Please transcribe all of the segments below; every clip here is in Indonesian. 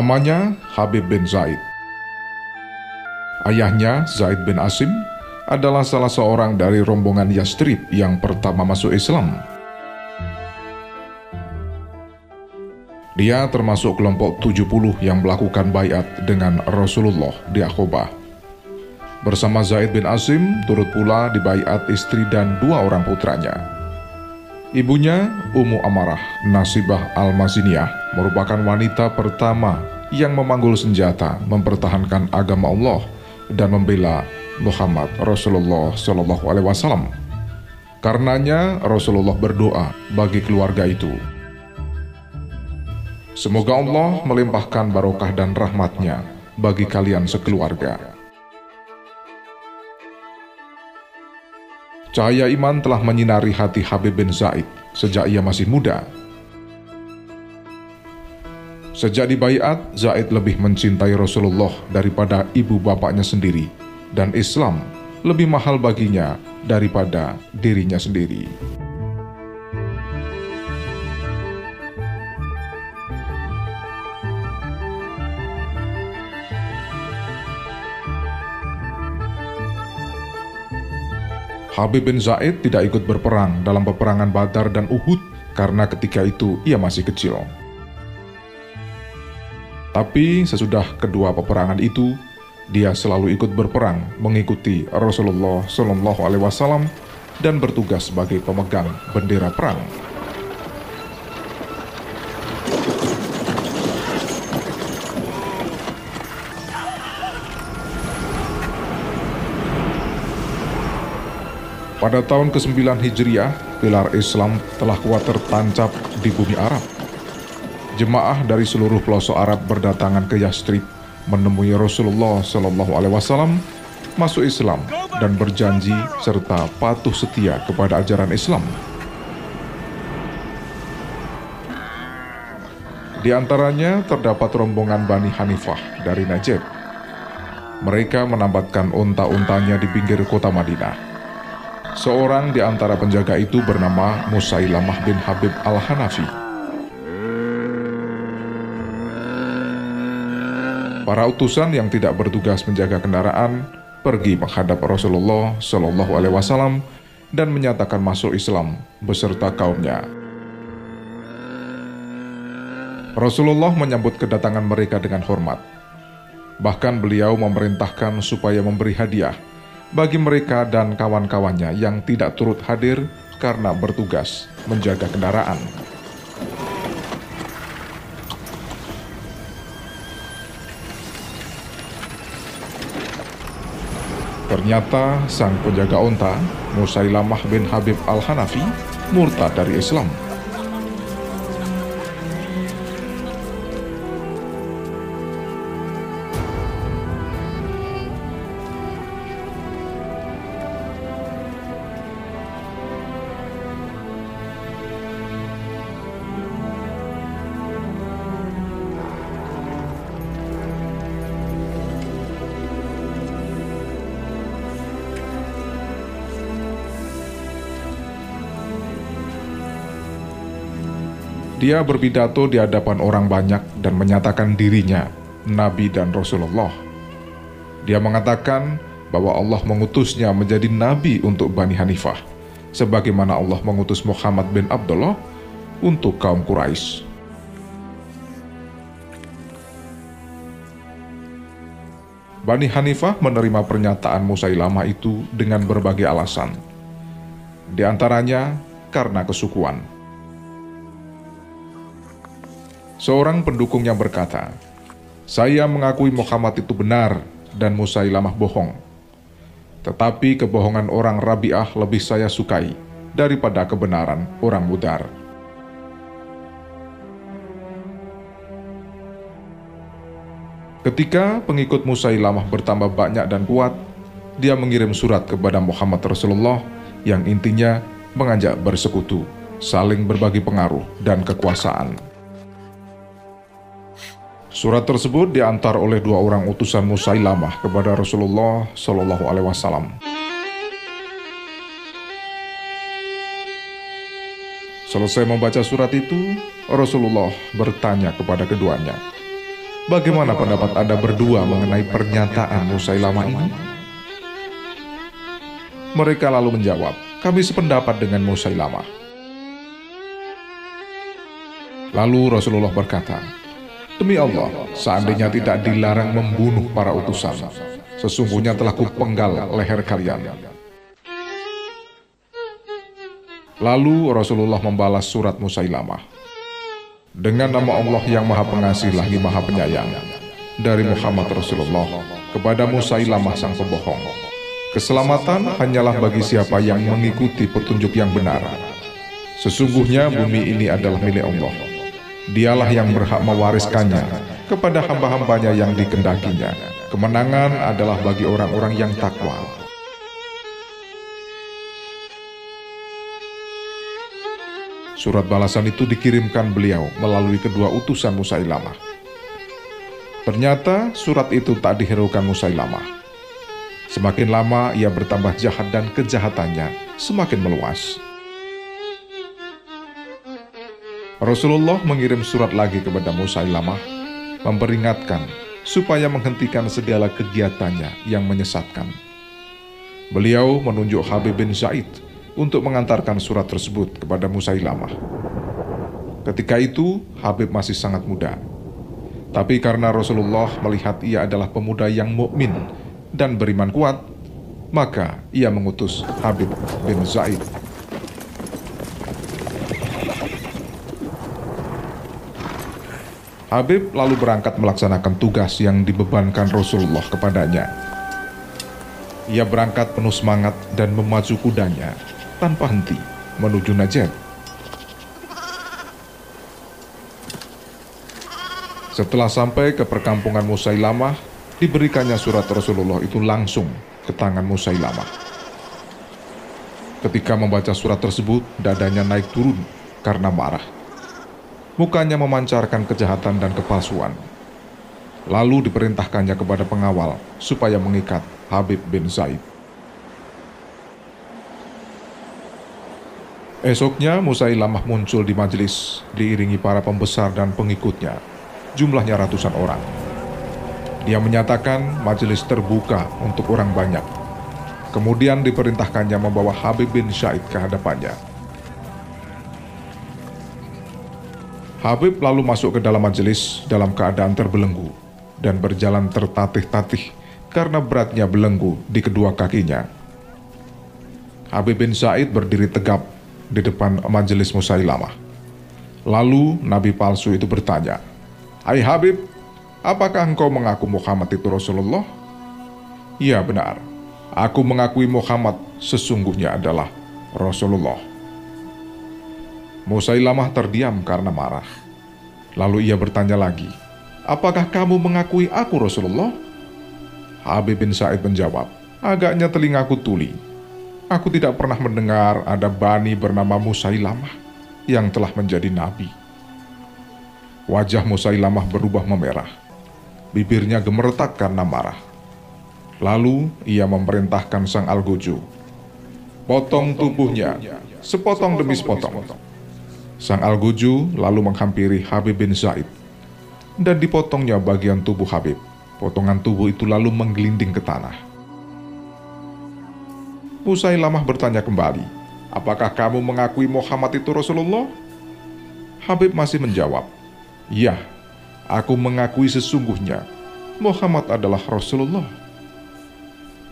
Namanya Habib bin Zaid. Ayahnya, Zaid bin Asim, adalah salah seorang dari rombongan Yastrib yang pertama masuk Islam. Dia termasuk kelompok 70 yang melakukan bayat dengan Rasulullah di Aqobah. Bersama Zaid bin Asim, turut pula dibayat istri dan dua orang putranya. Ibunya, Ummu Amarah Nasibah Al-Maziniyah, merupakan wanita pertama yang memanggul senjata mempertahankan agama Allah dan membela Muhammad Rasulullah Shallallahu Alaihi Wasallam. Karenanya Rasulullah berdoa bagi keluarga itu. Semoga Allah melimpahkan barokah dan rahmatnya bagi kalian sekeluarga. Cahaya iman telah menyinari hati Habib bin Zaid sejak ia masih muda. Sejak dibaiat, Zaid lebih mencintai Rasulullah daripada ibu bapaknya sendiri, dan Islam lebih mahal baginya daripada dirinya sendiri. Habib bin Zaid tidak ikut berperang dalam peperangan Badar dan Uhud karena ketika itu ia masih kecil. Tapi sesudah kedua peperangan itu, dia selalu ikut berperang mengikuti Rasulullah Shallallahu Alaihi Wasallam dan bertugas sebagai pemegang bendera perang. Pada tahun ke-9 Hijriah, pilar Islam telah kuat tertancap di bumi Arab. Jemaah dari seluruh pelosok Arab berdatangan ke Yastrib menemui Rasulullah Shallallahu Alaihi Wasallam masuk Islam dan berjanji serta patuh setia kepada ajaran Islam. Di antaranya terdapat rombongan Bani Hanifah dari Najib. Mereka menambatkan unta-untanya di pinggir kota Madinah. Seorang di antara penjaga itu bernama Musailamah bin Habib al-Hanafi. Para utusan yang tidak bertugas menjaga kendaraan pergi menghadap Rasulullah Shallallahu Alaihi Wasallam dan menyatakan masuk Islam beserta kaumnya. Rasulullah menyambut kedatangan mereka dengan hormat. Bahkan beliau memerintahkan supaya memberi hadiah bagi mereka dan kawan-kawannya yang tidak turut hadir karena bertugas menjaga kendaraan. Ternyata sang penjaga onta, Musailamah bin Habib al-Hanafi, murtad dari Islam. Dia berpidato di hadapan orang banyak dan menyatakan dirinya Nabi dan Rasulullah. Dia mengatakan bahwa Allah mengutusnya menjadi Nabi untuk Bani Hanifah, sebagaimana Allah mengutus Muhammad bin Abdullah untuk kaum Quraisy. Bani Hanifah menerima pernyataan Musailamah itu dengan berbagai alasan. Di antaranya karena kesukuan. Seorang pendukung yang berkata, "Saya mengakui Muhammad itu benar dan Musailamah bohong. Tetapi kebohongan orang Rabi'ah lebih saya sukai daripada kebenaran orang Mudar." Ketika pengikut Musailamah bertambah banyak dan kuat, dia mengirim surat kepada Muhammad Rasulullah yang intinya mengajak bersekutu, saling berbagi pengaruh dan kekuasaan. Surat tersebut diantar oleh dua orang utusan Musailamah kepada Rasulullah Shallallahu Alaihi Wasallam. Selesai membaca surat itu, Rasulullah bertanya kepada keduanya, Bagaimana pendapat Anda berdua mengenai pernyataan Musailamah ini? Mereka lalu menjawab, kami sependapat dengan Musailamah. Lalu Rasulullah berkata, Demi Allah, seandainya tidak dilarang membunuh para utusan, sesungguhnya telah kupenggal leher kalian. Lalu Rasulullah membalas surat Musailamah. Dengan nama Allah yang maha pengasih lagi maha penyayang, dari Muhammad Rasulullah kepada Musailamah sang pembohong. Keselamatan hanyalah bagi siapa yang mengikuti petunjuk yang benar. Sesungguhnya bumi ini adalah milik Allah. Dialah yang berhak mewariskannya kepada hamba-hambanya yang dikendakinya. Kemenangan adalah bagi orang-orang yang takwa. Surat balasan itu dikirimkan beliau melalui kedua utusan Musailamah. Ternyata surat itu tak dihiraukan Musailamah. Semakin lama ia bertambah jahat dan kejahatannya semakin meluas. Rasulullah mengirim surat lagi kepada Musailamah, memperingatkan supaya menghentikan segala kegiatannya yang menyesatkan. Beliau menunjuk Habib bin Zaid untuk mengantarkan surat tersebut kepada Musailamah. Ketika itu, Habib masih sangat muda. Tapi karena Rasulullah melihat ia adalah pemuda yang mukmin dan beriman kuat, maka ia mengutus Habib bin Zaid. Habib lalu berangkat melaksanakan tugas yang dibebankan Rasulullah kepadanya. Ia berangkat penuh semangat dan memacu kudanya tanpa henti menuju Najd. Setelah sampai ke perkampungan Musailamah, diberikannya surat Rasulullah itu langsung ke tangan Musailamah. Ketika membaca surat tersebut, dadanya naik turun karena marah. Mukanya memancarkan kejahatan dan kepalsuan. Lalu diperintahkannya kepada pengawal supaya mengikat Habib bin Zaid. Esoknya Musailamah muncul di majelis diiringi para pembesar dan pengikutnya, jumlahnya ratusan orang. Dia menyatakan majelis terbuka untuk orang banyak. Kemudian diperintahkannya membawa Habib bin Syaid ke hadapannya. Habib lalu masuk ke dalam majelis dalam keadaan terbelenggu dan berjalan tertatih-tatih karena beratnya belenggu di kedua kakinya. Habib bin Said berdiri tegap di depan majelis Musailamah. Lalu Nabi palsu itu bertanya, Hai Habib, apakah engkau mengaku Muhammad itu Rasulullah? Iya benar, aku mengakui Muhammad sesungguhnya adalah Rasulullah. Musailamah terdiam karena marah. Lalu ia bertanya lagi, apakah kamu mengakui aku Rasulullah? Habib bin Said menjawab, agaknya telingaku tuli Aku tidak pernah mendengar ada bani bernama Musailamah yang telah menjadi nabi. Wajah Musailamah berubah memerah. Bibirnya gemeretak karena marah. Lalu ia memerintahkan sang Algojo, potong tubuhnya, sepotong demi sepotong. Sang Algojo lalu menghampiri Habib bin Zaid dan dipotongnya bagian tubuh Habib. Potongan tubuh itu lalu menggelinding ke tanah. Musailamah bertanya kembali, apakah kamu mengakui Muhammad itu Rasulullah? Habib masih menjawab, Ya, aku mengakui sesungguhnya Muhammad adalah Rasulullah.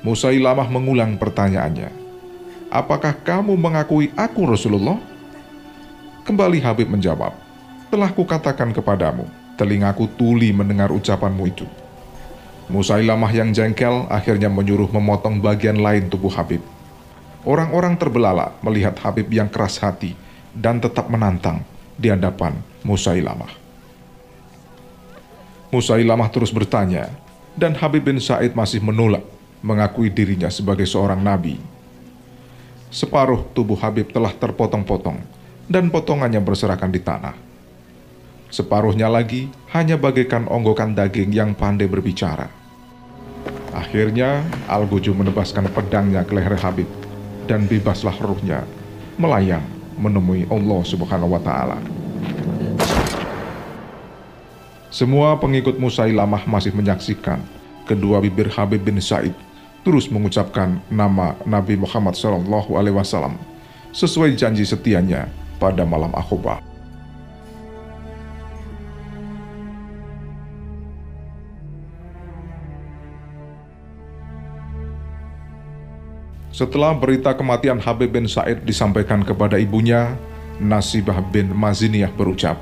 Musailamah mengulang pertanyaannya, Apakah kamu mengakui aku Rasulullah? Kembali Habib menjawab, Telah kukatakan kepadamu, telingaku tuli mendengar ucapanmu itu. Musailamah yang jengkel akhirnya menyuruh memotong bagian lain tubuh Habib. Orang-orang terbelalak melihat Habib yang keras hati dan tetap menantang di hadapan Musailamah. Musailamah terus bertanya, dan Habib bin Said masih menolak mengakui dirinya sebagai seorang nabi. Separuh tubuh Habib telah terpotong-potong dan potongannya berserakan di tanah. Separuhnya lagi hanya bagaikan onggokan daging yang pandai berbicara. Akhirnya, Al-Guju menebaskan pedangnya ke leher Habib dan bebaslah ruhnya melayang menemui Allah Subhanahu wa taala. Semua pengikut Musailamah masih menyaksikan kedua bibir Habib bin Said terus mengucapkan nama Nabi Muhammad SAW sesuai janji setianya pada malam Akhobah. Setelah berita kematian Habib bin Said disampaikan kepada ibunya, Nasibah bin Maziniyah berucap,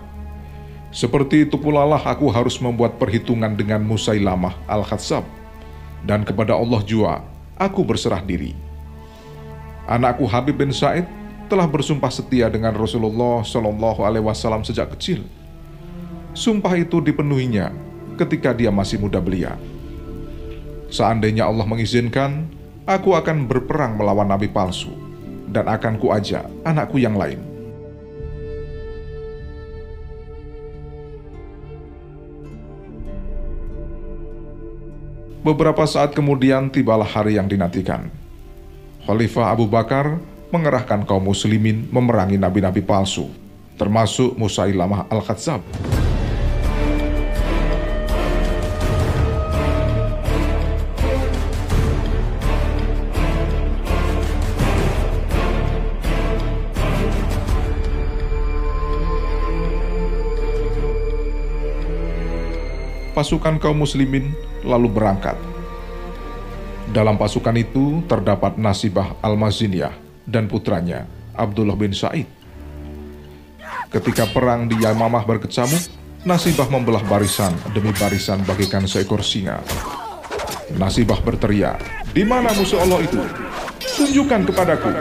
seperti itu pula lah aku harus membuat perhitungan dengan Musailamah Al-Khatsab. Dan kepada Allah jua, aku berserah diri. Anakku Habib bin Said telah bersumpah setia dengan Rasulullah Shallallahu Alaihi Wasallam sejak kecil. Sumpah itu dipenuhinya ketika dia masih muda belia. Seandainya Allah mengizinkan, aku akan berperang melawan nabi palsu dan akan kuajak anakku yang lain Beberapa saat kemudian tibalah hari yang dinantikan. Khalifah Abu Bakar mengerahkan kaum muslimin memerangi nabi-nabi palsu, termasuk Musailamah Al-Khattab. pasukan kaum muslimin lalu berangkat. Dalam pasukan itu terdapat Nasibah Al-Maziniyah dan putranya Abdullah bin Said. Ketika perang di Yamamah berkecamuk, Nasibah membelah barisan demi barisan bagikan seekor singa. Nasibah berteriak, "Di mana musuh Allah itu? Tunjukkan kepadaku!"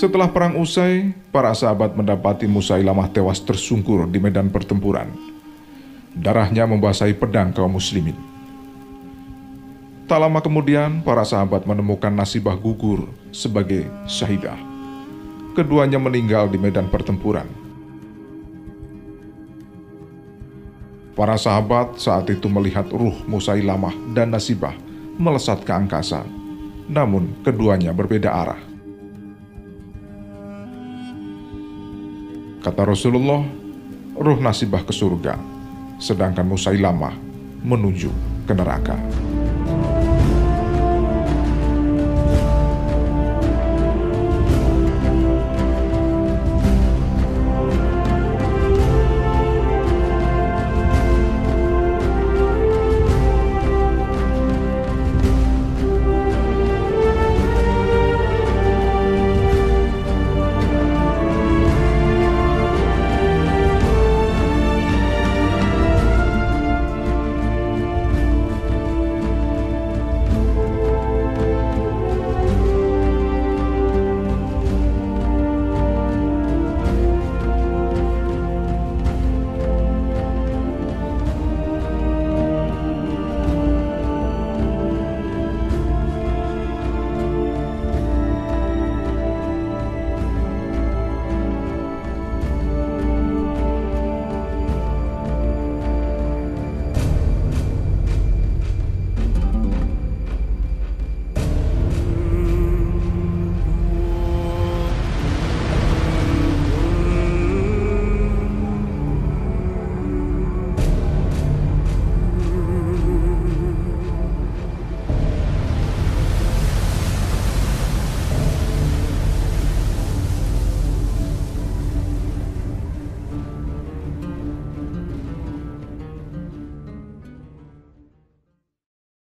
Setelah perang usai, para sahabat mendapati Musailamah tewas tersungkur di medan pertempuran. Darahnya membasahi pedang kaum muslimin. Tak lama kemudian, para sahabat menemukan Nasibah gugur sebagai syahidah. Keduanya meninggal di medan pertempuran. Para sahabat saat itu melihat ruh Musailamah dan Nasibah melesat ke angkasa. Namun, keduanya berbeda arah. Kata Rasulullah, roh nasibah ke surga, sedangkan Musailamah menuju ke neraka.